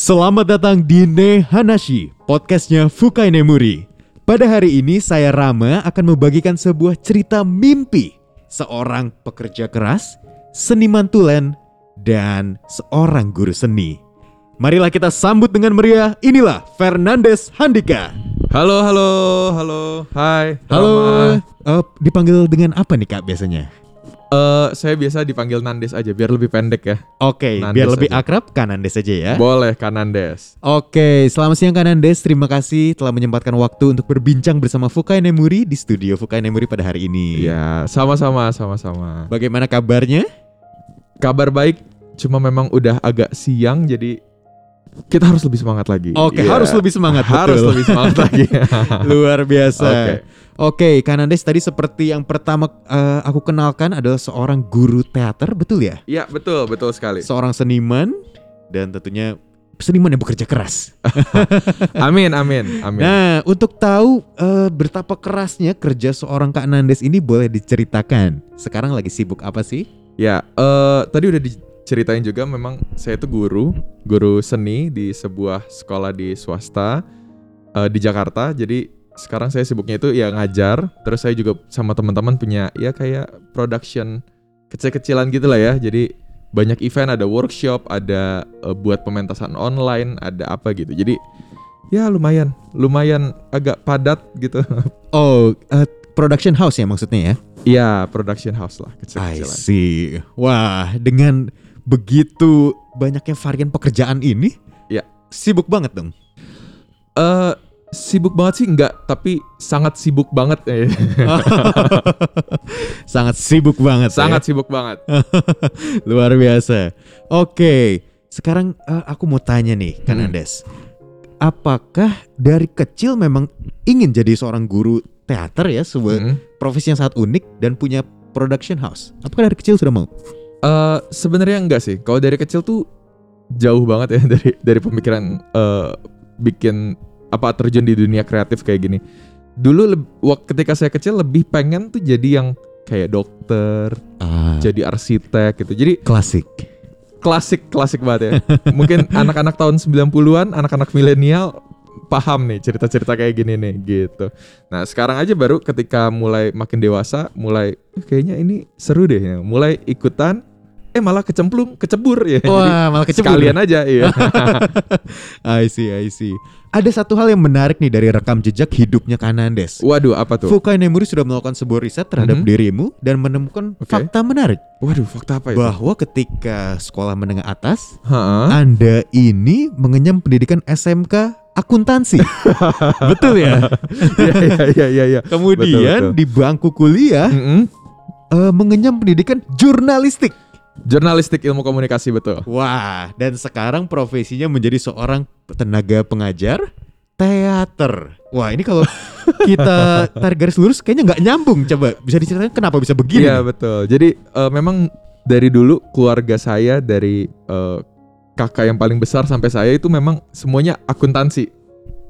Selamat datang di Ne Hanashi, podcastnya Fukai Nemuri. Pada hari ini saya Rama akan membagikan sebuah cerita mimpi seorang pekerja keras, seniman tulen, dan seorang guru seni. Marilah kita sambut dengan meriah. Inilah Fernandes Handika. Halo, halo, halo, hai. Halo. Rama. Eh, dipanggil dengan apa nih kak biasanya? Eh, saya biasa dipanggil Nandes aja biar lebih pendek ya. Oke, Nandes biar lebih aja. akrab Kanandes saja ya. Boleh Kanandes. Oke, selamat siang Kanandes. Terima kasih telah menyempatkan waktu untuk berbincang bersama Fukai Nemuri di studio Fukai Nemuri pada hari ini. Iya, sama-sama, sama-sama. Bagaimana kabarnya? Kabar baik, cuma memang udah agak siang jadi kita harus lebih semangat lagi. Oke, Iya. harus lebih semangat. Harus betul. lebih semangat lagi. Luar biasa. Oke. Oke, Kanandes tadi seperti yang pertama eh, aku kenalkan adalah seorang guru teater, betul ya? Iya, betul, betul sekali. Seorang seniman dan tentunya seniman yang bekerja keras. Amin, amin, amin. Nah, untuk tahu eh, betapa kerasnya kerja seorang Kak Nandes ini boleh diceritakan. Sekarang lagi sibuk apa sih? Ya, eh tadi udah diceritain juga memang saya itu guru, guru seni di sebuah sekolah di swasta eh, di Jakarta. Jadi sekarang saya sibuknya itu ya ngajar, terus saya juga sama teman-teman punya ya kayak production kecil-kecilan gitu lah ya. Jadi banyak event, ada workshop, ada eh, buat pementasan online, ada apa gitu. Jadi ya lumayan, lumayan agak padat gitu. Oh, eh, production house ya maksudnya ya? Iya, production house lah I kecil-kecilan. see. Wah, dengan begitu banyaknya varian pekerjaan ini, Ya. sibuk banget dong. Eh sibuk banget sih enggak, tapi sangat sibuk banget. Sangat sibuk banget. sangat sibuk banget. ya. luar biasa. Oke, sekarang eh, aku mau tanya nih, Kan Hmm. Andes. Apakah dari kecil memang ingin jadi seorang guru teater ya, sebuah Mm. profesi yang sangat unik dan punya production house? Apakah dari kecil sudah mau? Eh, sebenarnya enggak sih. Kalau dari kecil tuh jauh banget ya dari dari pemikiran eh bikin apa terjun di dunia kreatif kayak gini. Dulu leb- wak- ketika saya kecil lebih pengen tuh jadi yang kayak dokter, Ah, jadi arsitek gitu. Jadi klasik. klasik klasik banget ya. Mungkin anak-anak tahun 90-an, anak-anak milenial paham nih cerita-cerita kayak gini nih gitu. Nah, sekarang aja baru ketika mulai makin dewasa, mulai "Eh, kayaknya ini seru deh ya. Mulai ikutan eh malah kecemplung, kecebur ya. Wah, malah kecebur. sekalian aja iya. I see, I see. Ada satu hal yang menarik nih dari rekam jejak hidupnya Kanandes. Waduh, apa tuh? Fukai Nemuri sudah melakukan sebuah riset terhadap Mhm. dirimu dan menemukan Oke. fakta menarik Waduh, fakta apa itu? bahwa ketika sekolah menengah atas, Heeh. Anda ini mengenyam pendidikan SMK akuntansi. betul ya? Iya iya iya iya iya. Kemudian Betul, betul. di bangku kuliah Mm-mm. eh, mengenyam pendidikan jurnalistik. Jurnalistik ilmu komunikasi betul. Wah, dan sekarang profesinya menjadi seorang tenaga pengajar teater. Wah, ini kalau kita tarik garis lurus kayaknya nggak nyambung. Coba bisa diceritakan kenapa bisa begini? Iya betul. Jadi eh, memang dari dulu keluarga saya dari eh, kakak yang paling besar sampai saya itu memang semuanya akuntansi.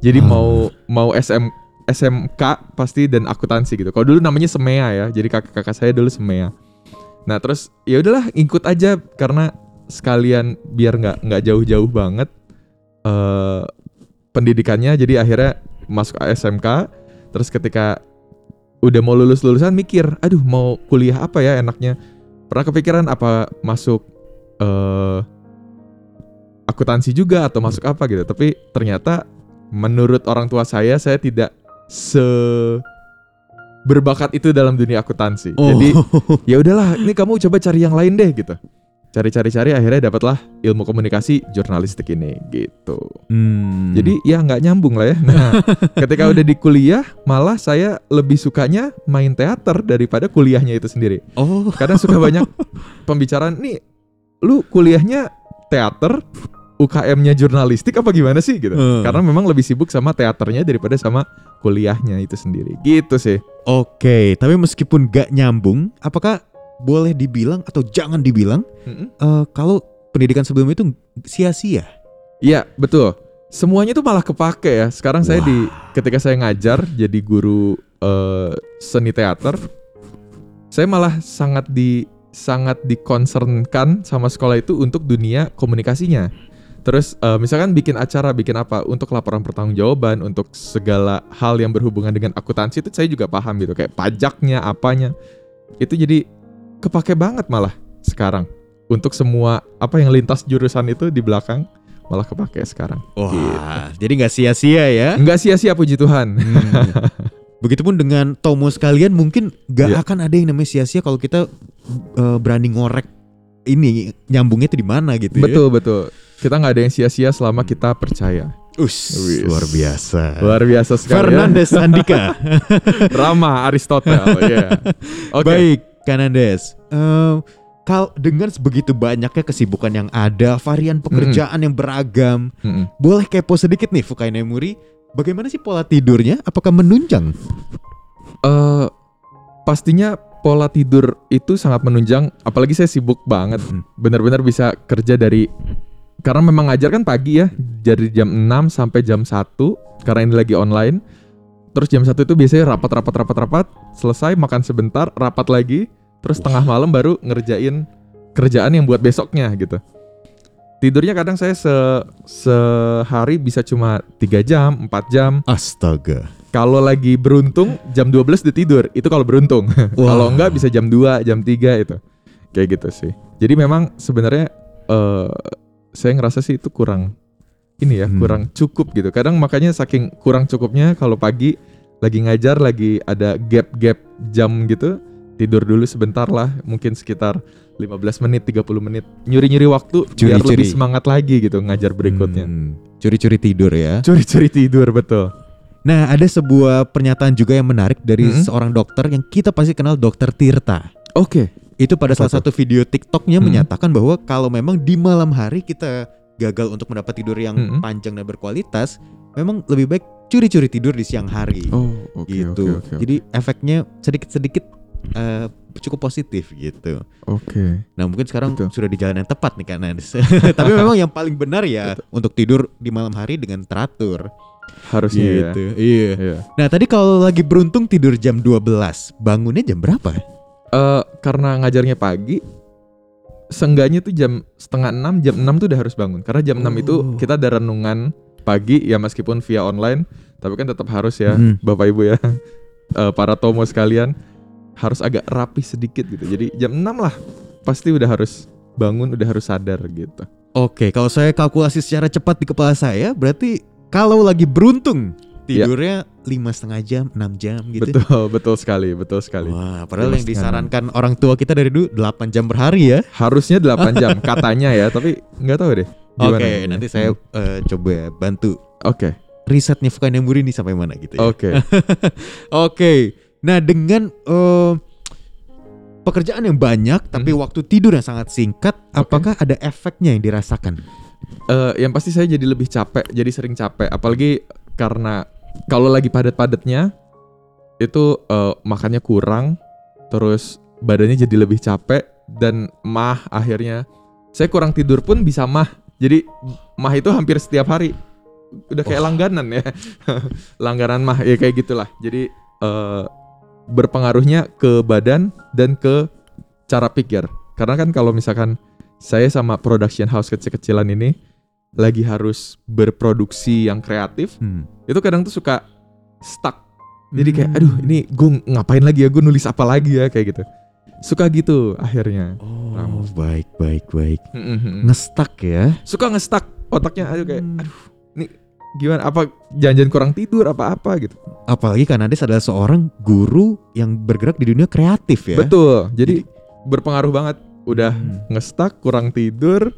Jadi Ah. mau mau SM SMK pasti dan akuntansi gitu. Kalau dulu namanya semea ya. Jadi kakak-kakak saya dulu semea. Nah terus ya udahlah ikut aja karena sekalian biar nggak nggak jauh-jauh banget eh pendidikannya. Jadi akhirnya masuk SMK. Terus ketika udah mau lulus lulusan mikir, aduh mau kuliah apa ya enaknya? Pernah kepikiran apa masuk eh akuntansi juga atau masuk apa gitu? Tapi ternyata menurut orang tua saya, saya tidak se berbakat itu dalam dunia akuntansi. Oh. Jadi ya udahlah, ini kamu coba cari yang lain deh gitu. Cari-cari-cari akhirnya dapatlah ilmu komunikasi jurnalistik ini gitu. Hmm. Jadi ya nggak nyambung lah ya. Nah, ketika udah di kuliah, malah saya lebih sukanya main teater daripada kuliahnya itu sendiri. oh, Kadang suka banyak pembicaraan nih, lu kuliahnya teater, UKM-nya jurnalistik apa gimana sih gitu? Hmm. Karena memang lebih sibuk sama teaternya daripada sama kuliahnya itu sendiri. Gitu sih. oke. Tapi meskipun gak nyambung, apakah boleh dibilang atau jangan dibilang Mm-mm. eh, kalau pendidikan sebelumnya itu sia-sia? Iya betul. Semuanya tuh malah kepake ya. Sekarang saya di ketika saya ngajar jadi guru eh, seni teater, saya malah sangat di sangat dikonsernkan sama sekolah itu untuk dunia komunikasinya. Terus eh, misalkan bikin acara, bikin apa untuk laporan pertanggungjawaban, untuk segala hal yang berhubungan dengan akuntansi itu saya juga paham gitu, kayak pajaknya, apanya. Itu jadi kepake banget malah sekarang. Untuk semua apa yang lintas jurusan itu di belakang malah kepake sekarang. Wah, jadi nggak sia-sia ya. Enggak sia-sia puji Tuhan. Hmm. Begitupun dengan Tomo sekalian mungkin nggak Iya. akan ada yang namanya sia-sia kalau kita eh, berani ngorek ini nyambungnya itu di mana gitu ya. betul, betul. Kita nggak ada yang sia-sia selama kita percaya. Us, Wis. luar biasa. Luar biasa sekali ya. Fernandes Andika. Rama Aristotel, ya. Oke. Baik, Kanandes. Eh, kal dengan sebegitu banyaknya kesibukan yang ada, varian pekerjaan yang beragam, Mm-mm. boleh kepo sedikit nih Fukai Nemuri. Bagaimana sih pola tidurnya? Apakah menunjang? Eh, pastinya pola tidur itu sangat menunjang. Apalagi saya sibuk banget. Hmm. Benar-benar bisa kerja dari karena memang ngajar kan pagi ya, dari jam 6 sampai jam 1 karena ini lagi online. Terus jam 1 itu biasanya rapat rapat rapat rapat, selesai makan sebentar, rapat lagi, terus tengah malam baru ngerjain kerjaan yang buat besoknya gitu. Tidurnya kadang saya se sehari bisa cuma 3 jam, 4 jam. Astaga. Kalau lagi beruntung jam 12 udah tidur, itu kalau beruntung. kalau enggak bisa jam 2, jam 3 itu. Kayak gitu sih. Jadi memang sebenarnya eh saya ngerasa sih itu kurang ini ya, Hmm. kurang cukup gitu. Kadang makanya saking kurang cukupnya kalau pagi lagi ngajar lagi ada gap-gap jam gitu, tidur dulu sebentar lah, mungkin sekitar 15 menit, 30 menit. Nyuri-nyuri waktu biar Curi-curi. lebih semangat lagi gitu ngajar berikutnya. Hmm, Curi-curi tidur ya. Curi-curi tidur betul. Nah, ada sebuah pernyataan juga yang menarik dari Hmm. seorang dokter yang kita pasti kenal Dokter Tirta. Oke. Itu pada salah satu video TikToknya Hmm. menyatakan bahwa kalau memang di malam hari kita gagal untuk mendapat tidur yang Hmm. panjang dan berkualitas, memang lebih baik curi-curi tidur di siang hari. Oh, oke gitu. oke oke. Jadi efeknya sedikit-sedikit eh, cukup positif gitu. Oke. Nah mungkin sekarang Betul. sudah di jalan yang tepat nih kan. Tapi memang yang paling benar ya untuk tidur di malam hari dengan teratur. Harusnya ya. gitu. Iya. Iya. Nah tadi kalau lagi beruntung tidur jam 12 Bangunnya jam berapa? Eh, karena ngajarnya pagi, seenggaknya tuh jam setengah enam, jam 6 tuh udah harus bangun. Karena jam 6 itu Oh. kita ada renungan pagi ya meskipun via online, tapi kan tetap harus ya Mhm. Bapak Ibu ya. Eh, para tomo sekalian harus agak rapi sedikit gitu. Jadi jam 6 lah pasti udah harus bangun, udah harus sadar gitu. Oke kalau saya kalkulasi secara cepat di kepala saya Berarti kalau lagi beruntung. Tidurnya lima setengah jam, 6 jam gitu Betul, betul sekali, betul sekali. Wah padahal yang disarankan orang tua kita dari dulu 8 jam per hari ya Harusnya 8 jam katanya ya, tapi nggak tahu deh. Oke ini. nanti saya eh, coba bantu Oke, risetnya Fukai Nemuri ini sampai mana gitu ya oke. Oke, nah dengan eh, pekerjaan yang banyak tapi Mhm. waktu tidur yang sangat singkat, apakah ada efeknya yang dirasakan? Eh, yang pasti saya jadi lebih capek, jadi sering capek. Apalagi karena kalau lagi padat-padatnya itu eh, makannya kurang, terus badannya jadi lebih capek dan mah akhirnya. Saya kurang tidur pun bisa mah. Jadi mah itu hampir setiap hari. Udah kayak langganan ya. langganan mah ya kayak gitulah. Jadi eh, berpengaruhnya ke badan dan ke cara pikir. Karena kan kalau misalkan saya sama production house kecil-kecilan ini lagi harus berproduksi yang kreatif, Hmm. itu kadang tuh suka stuck. Jadi kayak, Hmm. aduh ini gue ngapain lagi ya, gue nulis apa lagi ya kayak gitu. Suka gitu akhirnya. Oh, baik, baik, baik. Mm-mm. Ngestak ya? Suka ngestak otaknya, aduh kayak, Hmm. aduh ini gimana? Apa janjian kurang tidur apa-apa gitu? Apalagi Kanades adalah seorang guru yang bergerak di dunia kreatif ya. Betul. Jadi berpengaruh banget. Udah Hmm. ngestak, kurang tidur,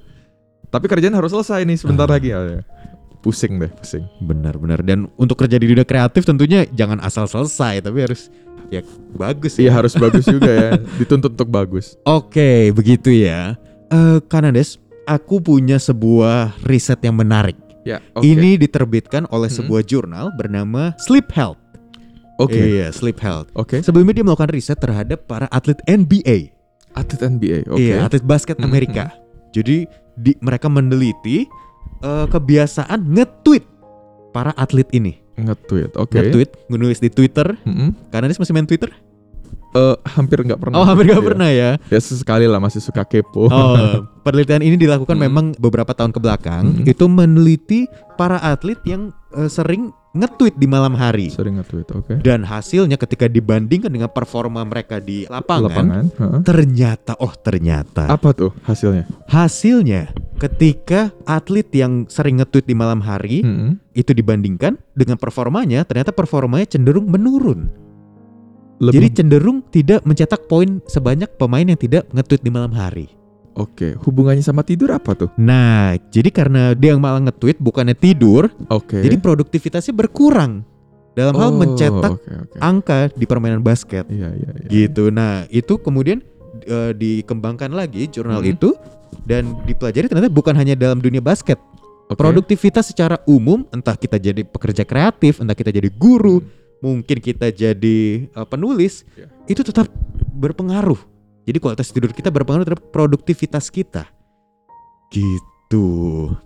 tapi kerjaan harus selesai nih sebentar Ah. lagi ya. Pusing deh, pusing. Benar-benar. Dan untuk kerja di dunia kreatif tentunya jangan asal selesai, tapi harus ya bagus Iya ya. harus bagus juga ya, dituntut untuk bagus. Oke, begitu ya. Eh Kanades, aku punya sebuah riset yang menarik. Ya, oke. Ini diterbitkan oleh Hmm. sebuah jurnal bernama Sleep Health. Oke, Iya, Sleep Health. oke. Sebelumnya dia melakukan riset terhadap para atlet NBA. Atlet NBA, oke. Iya, atlet basket Hmm, Amerika. Jadi di, mereka meneliti eh, kebiasaan nge-tweet para atlet ini. Nge-tweet, oke. Nge-tweet, menulis di Twitter. Mm-mm. Karena dia masih main Twitter? Eh, hampir nggak pernah. Oh, hampir nggak Iya. pernah ya. Ya sesekali lah masih suka kepo. Oh, penelitian ini dilakukan Hmm. memang beberapa tahun ke belakang. Hmm. Itu meneliti para atlet yang eh, sering nge-tweet di malam hari. Sering nge-tweet, oke. Dan hasilnya ketika dibandingkan dengan performa mereka di lapangan, Lapangan. ternyata oh ternyata Apa tuh hasilnya? hasilnya ketika atlet yang sering nge-tweet di malam hari Mm-mm. itu dibandingkan dengan performanya, ternyata performanya cenderung menurun. Lebih Jadi cenderung tidak mencetak poin sebanyak pemain yang tidak nge-tweet di malam hari. Oke, hubungannya sama tidur apa tuh? Nah, jadi karena dia yang malah nge-tweet bukannya tidur, Oke. jadi produktivitasnya berkurang dalam hal Oh, mencetak Oke, oke. angka di permainan basket. Iya, iya, iya. Gitu. Nah, itu kemudian eh, dikembangkan lagi jurnal Hmm. itu dan dipelajari ternyata bukan hanya dalam dunia basket. Oke. Produktivitas secara umum, entah kita jadi pekerja kreatif, entah kita jadi guru, mungkin kita jadi eh, penulis, Ya. itu tetap berpengaruh. Jadi kualitas tidur kita berpengaruh terhadap produktivitas kita. Gitu.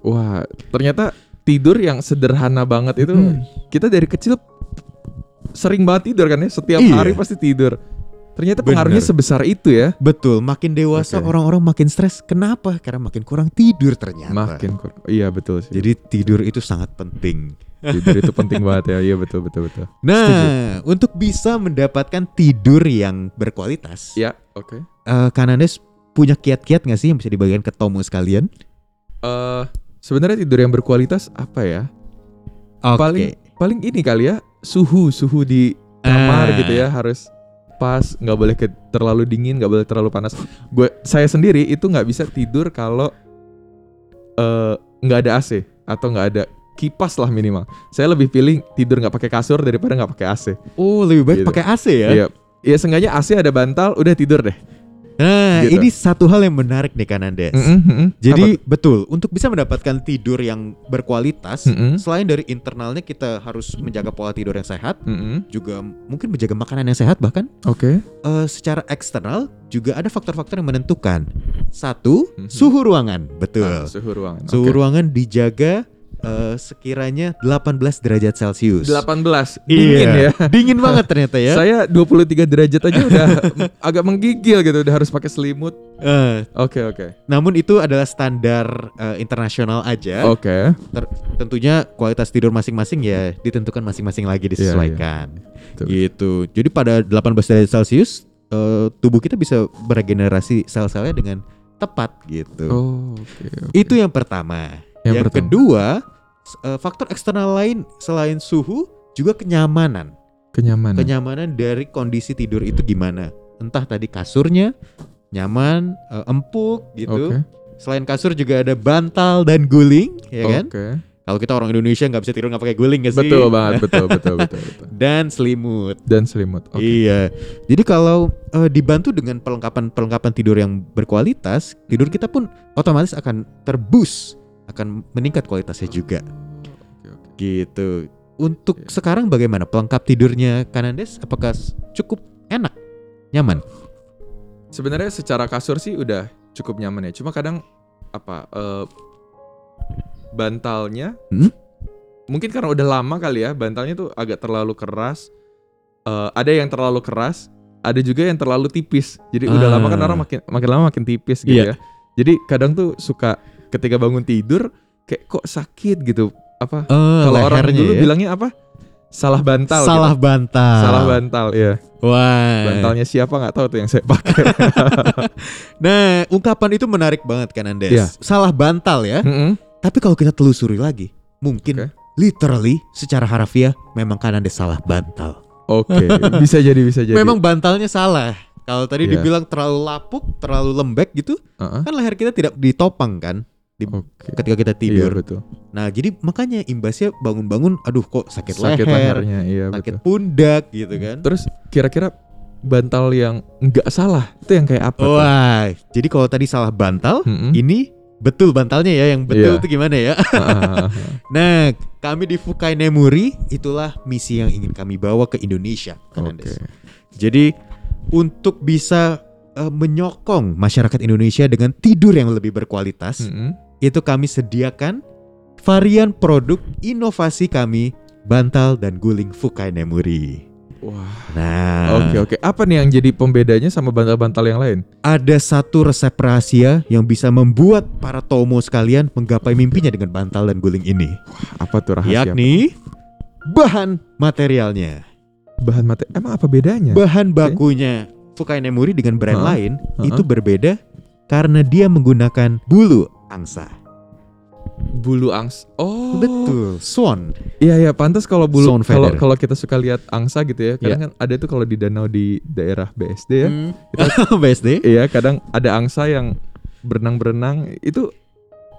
Wah, ternyata tidur yang sederhana banget itu Hmm. kita dari kecil sering banget tidur kan ya, setiap Iya. hari pasti tidur. Ternyata Bener. pengaruhnya sebesar itu ya. Betul, makin dewasa orang-orang makin stres. Kenapa? Karena makin kurang tidur ternyata. Makin kur- Iya betul sih. Jadi tidur itu sangat penting. Tidur itu penting banget ya. Iya betul betul betul. Nah, untuk bisa mendapatkan tidur yang berkualitas, Ya, oke. eh, Kanandes punya kiat-kiat nggak sih yang bisa dibagikan ke Tomo sekalian? Eh sebenarnya tidur yang berkualitas apa ya? Paling paling ini kali ya, suhu suhu di kamar Ah. gitu ya harus pas, nggak boleh ke, terlalu dingin, nggak boleh terlalu panas. Gue saya sendiri itu nggak bisa tidur kalau eh, nggak ada AC atau nggak ada kipas lah minimal. Saya lebih pilih tidur nggak pakai kasur daripada nggak pakai AC. Oh, lebih baik Gitu. pakai AC ya? Iya, ya seenggaknya AC ada bantal, udah tidur deh. Nah, Gitu. ini satu hal yang menarik nih Kanandes. Mm-mm, mm-mm. Jadi betul, untuk bisa mendapatkan tidur yang berkualitas, Mm-mm. selain dari internalnya kita harus menjaga pola tidur yang sehat, Apa? Mm-mm. juga mungkin menjaga makanan yang sehat bahkan Oke. eh, secara eksternal juga ada faktor-faktor yang menentukan. Satu, Mhm. suhu ruangan. Betul. Ah, suhu ruangan. suhu Oke. ruangan dijaga eh, sekiranya 18 derajat Celcius. 18 dingin Iya. ya. Dingin banget ternyata ya. Saya 23 derajat aja udah agak menggigil gitu, udah harus pakai selimut. Eh, Oke, oke. namun itu adalah standar eh, internasional aja. Oke. Tentunya kualitas tidur masing-masing ya ditentukan masing-masing lagi disesuaikan. Betul. Gitu. Jadi pada 18 derajat Celcius eh, tubuh kita bisa beregenerasi sel-selnya dengan tepat gitu. Oh, oke. oke. Itu yang pertama. Yang Yang, pertama. kedua, eh, faktor eksternal lain selain suhu juga kenyamanan. kenyamanan. Kenyamanan dari kondisi tidur itu gimana? Entah tadi kasurnya nyaman, eh, empuk gitu. Oke. Selain kasur juga ada bantal dan guling, ya kan? Oke. Kalau kita orang Indonesia nggak bisa tidur nggak pakai guling gak sih? Betul banget, betul, betul, betul, betul. Dan selimut. Dan selimut. Oke. Iya. Jadi kalau eh, dibantu dengan pelengkapan-pelengkapan tidur yang berkualitas, tidur kita pun otomatis akan terbus, akan meningkat kualitasnya juga. Gitu. Untuk Iya. sekarang bagaimana pelengkap tidurnya Kanandes? Apakah cukup enak, nyaman? Sebenarnya secara kasur sih udah cukup nyaman ya. Cuma kadang apa eh, bantalnya Hmm? mungkin karena udah lama kali ya bantalnya tuh agak terlalu keras. Eh, ada yang terlalu keras, ada juga yang terlalu tipis. Jadi udah Ah. lama kan orang makin makin lama makin tipis gitu Iya. ya. Jadi kadang tuh suka ketika bangun tidur kayak kok sakit gitu. Apa? Kalau orang dulu bilangnya apa? Salah bantal. ya? salah gitu. bantal. Salah bantal, ya. Wah. Bantalnya siapa nggak tahu tuh yang saya pakai. Nah, ungkapan itu menarik banget Kanandes. Iya. Salah bantal ya. Mm-mm. Tapi kalau kita telusuri lagi, mungkin Oke. literally secara harafiah memang Kanandes salah bantal. Oke, bisa jadi bisa jadi. Memang bantalnya salah. Kalau tadi Iya. dibilang terlalu lapuk, terlalu lembek gitu, Heeh. kan leher kita tidak ditopang kan di- Oke. ketika kita Iya tidur. betul. Nah, jadi makanya imbasnya bangun-bangun, aduh kok sakit, Sakit leher, lehernya, iya sakit betul. pundak gitu kan. Terus kira-kira bantal yang nggak salah itu yang kayak apa? tuh? Wah, jadi kalau tadi salah bantal, Mm-mm. ini betul bantalnya ya, yang betul Iya. itu gimana ya? Ah, Nah, kami di Fukai Nemuri itulah misi yang ingin kami bawa ke Indonesia. Kanandes. Jadi untuk bisa eh, menyokong masyarakat Indonesia dengan tidur yang lebih berkualitas, Mm-mm. Itu kami sediakan varian produk inovasi kami bantal dan guling Fukai Nemuri. Wah. Nah, Oke oke. Apa nih yang jadi pembedanya sama bantal-bantal yang lain? ada satu resep rahasia yang bisa membuat para tomo sekalian menggapai mimpinya dengan bantal dan guling ini, Apa tuh rahasia? yakni bahan materialnya. bahan mate. Emang apa bedanya? Bahan bakunya Fukai Nemuri dengan brand Heeh, lain heeh. itu berbeda karena dia menggunakan bulu angsa. bulu angsa. Oh. Betul, swan. Iya iya pantas kalau bulu kalau kalau kita suka lihat angsa gitu ya. Kadang kan ada tuh kalau di danau di daerah BSD ya. Hmm. BSD. Iya, kadang ada angsa yang berenang-berenang itu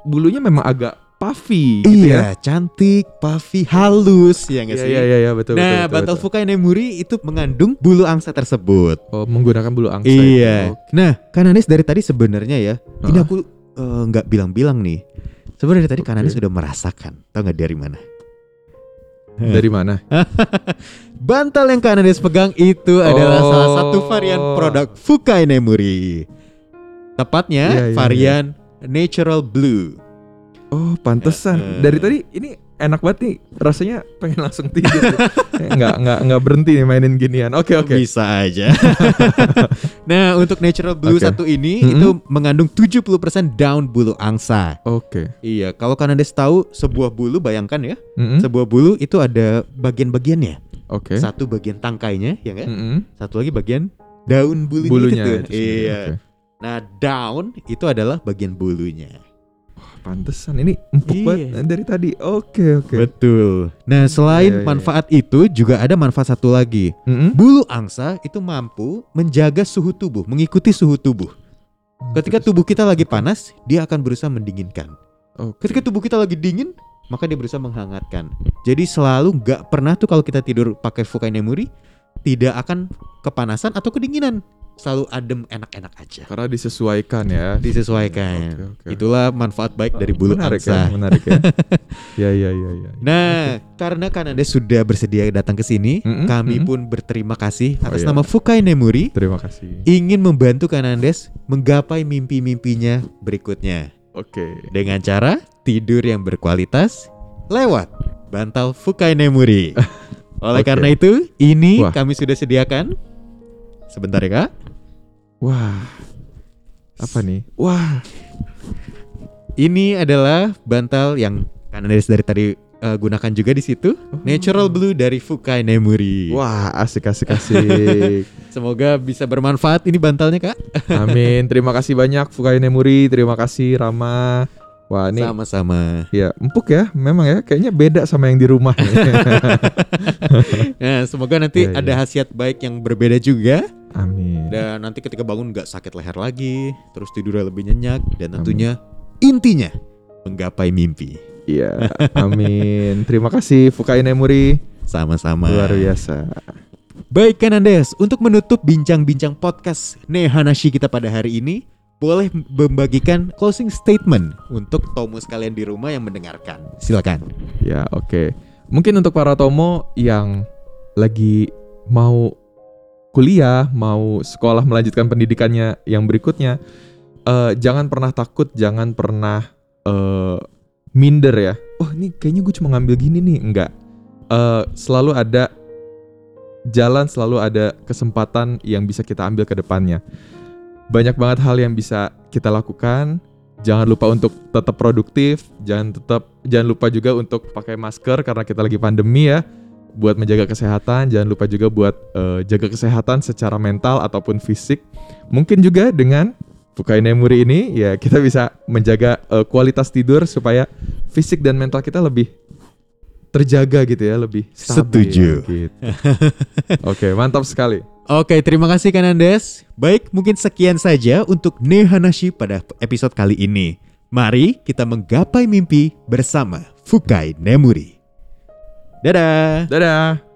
bulunya memang agak puffy gitu ya. Iya, cantik, puffy, halus ya nggak Iya sih? iya iya iya, betul nah, betul. betul, Nemuri itu mengandung bulu angsa tersebut. Oh, menggunakan bulu angsa. iya. itu. Nah, Kananis dari tadi sebenarnya ya, ini Heeh. aku eh, nggak bilang-bilang nih. Sebenarnya tadi. Kananis sudah merasakan. Tahu nggak dari mana? Dari mana? Bantal yang Kananis pegang itu adalah Oh. salah satu varian produk Fukai Nemuri. Tepatnya Iya, iya, varian Natural Blue. Oh, pantesan. Eh. Dari tadi ini enak banget nih. Rasanya pengen langsung tidur. nggak nggak nggak berhenti nih mainin ginian. Oke oke. Bisa aja. nah, untuk Natural Blue Oke. satu ini Mm-mm. itu mengandung 70% daun bulu angsa. Oke. Iya, kalau Kanades tahu sebuah bulu bayangkan ya, Mm-mm. sebuah bulu itu ada bagian-bagiannya. Oke. Satu bagian tangkainya, ya kan? Mm-mm. Satu lagi bagian daun bulunya, Bulunya gitu. itu sendiri, Iya. oke. Nah, daun itu adalah bagian bulunya. Pantesan ini empuk Iya. banget dari tadi. Oke oke. Betul. Nah, selain Iya, iya, manfaat itu juga ada manfaat satu lagi. Mm-mm. Bulu angsa itu mampu menjaga suhu tubuh, mengikuti suhu tubuh. Ketika tubuh kita lagi panas, dia akan berusaha mendinginkan. Oke. Ketika tubuh kita lagi dingin, maka dia berusaha menghangatkan. Jadi selalu nggak pernah tuh kalau kita tidur pakai Fukai Nemuri tidak akan kepanasan atau kedinginan. Selalu adem enak-enak aja. Karena disesuaikan ya. Disesuaikan. Oke, oke. Itulah manfaat baik dari bulu menarik angsa. ya, menarik ya. ya ya ya ya. Nah, karena Kananda sudah bersedia datang ke sini, Mm-mm, kami mm-mm. pun berterima kasih Oh, atas iya. nama Fukai Nemuri Terima kasih. ingin membantu Kanandes menggapai mimpi-mimpinya berikutnya Oke. dengan cara tidur yang berkualitas lewat bantal Fukai Nemuri. Oleh Oke. karena itu, ini Wah. kami sudah sediakan. Sebentar ya kak. Wah. Apa nih? Wah. Ini adalah bantal yang Kanandes dari tadi eh, gunakan juga di situ. Natural Blue dari Fukai Nemuri. Wah, asik asik asik. Semoga bisa bermanfaat ini bantalnya kak. Amin. Terima kasih banyak Fukai Nemuri, terima kasih Rama. Wah, ini Sama-sama. ya empuk ya. Memang ya kayaknya beda sama yang di rumah. nih. Nah, semoga nanti iya. ada khasiat baik yang berbeda juga. Amin. Dan nanti ketika bangun nggak sakit leher lagi, terus tidurnya lebih nyenyak dan tentunya intinya menggapai mimpi. Iya, amin. Terima kasih Fukai Nemuri. Sama-sama. Luar biasa. Baik kan Andes, untuk menutup bincang-bincang podcast Nehanashi kita pada hari ini, boleh membagikan closing statement untuk Tomo sekalian di rumah yang mendengarkan. Silakan. Ya, oke. Mungkin untuk para Tomo yang lagi mau kuliah, mau sekolah melanjutkan pendidikannya yang berikutnya, eh, jangan pernah takut, jangan pernah eh, minder ya. Oh, ini kayaknya gue cuma ngambil gini nih. Enggak. Eh, selalu ada jalan, selalu ada kesempatan yang bisa kita ambil ke depannya. Banyak banget hal yang bisa kita lakukan. Jangan lupa untuk tetap produktif, jangan tetap jangan lupa juga untuk pakai masker karena kita lagi pandemi ya. Buat menjaga kesehatan, jangan lupa juga buat eh, jaga kesehatan secara mental ataupun fisik. Mungkin juga dengan Fukai Nemuri ini ya kita bisa menjaga eh, kualitas tidur supaya fisik dan mental kita lebih terjaga gitu ya, lebih stabil, Setuju. gitu. Oke, mantap sekali. Oke, terima kasih kan Andes. Baik, mungkin sekian saja untuk Nehanashi pada episode kali ini. Mari kita menggapai mimpi bersama Fukai Nemuri. Dadah. Dadah.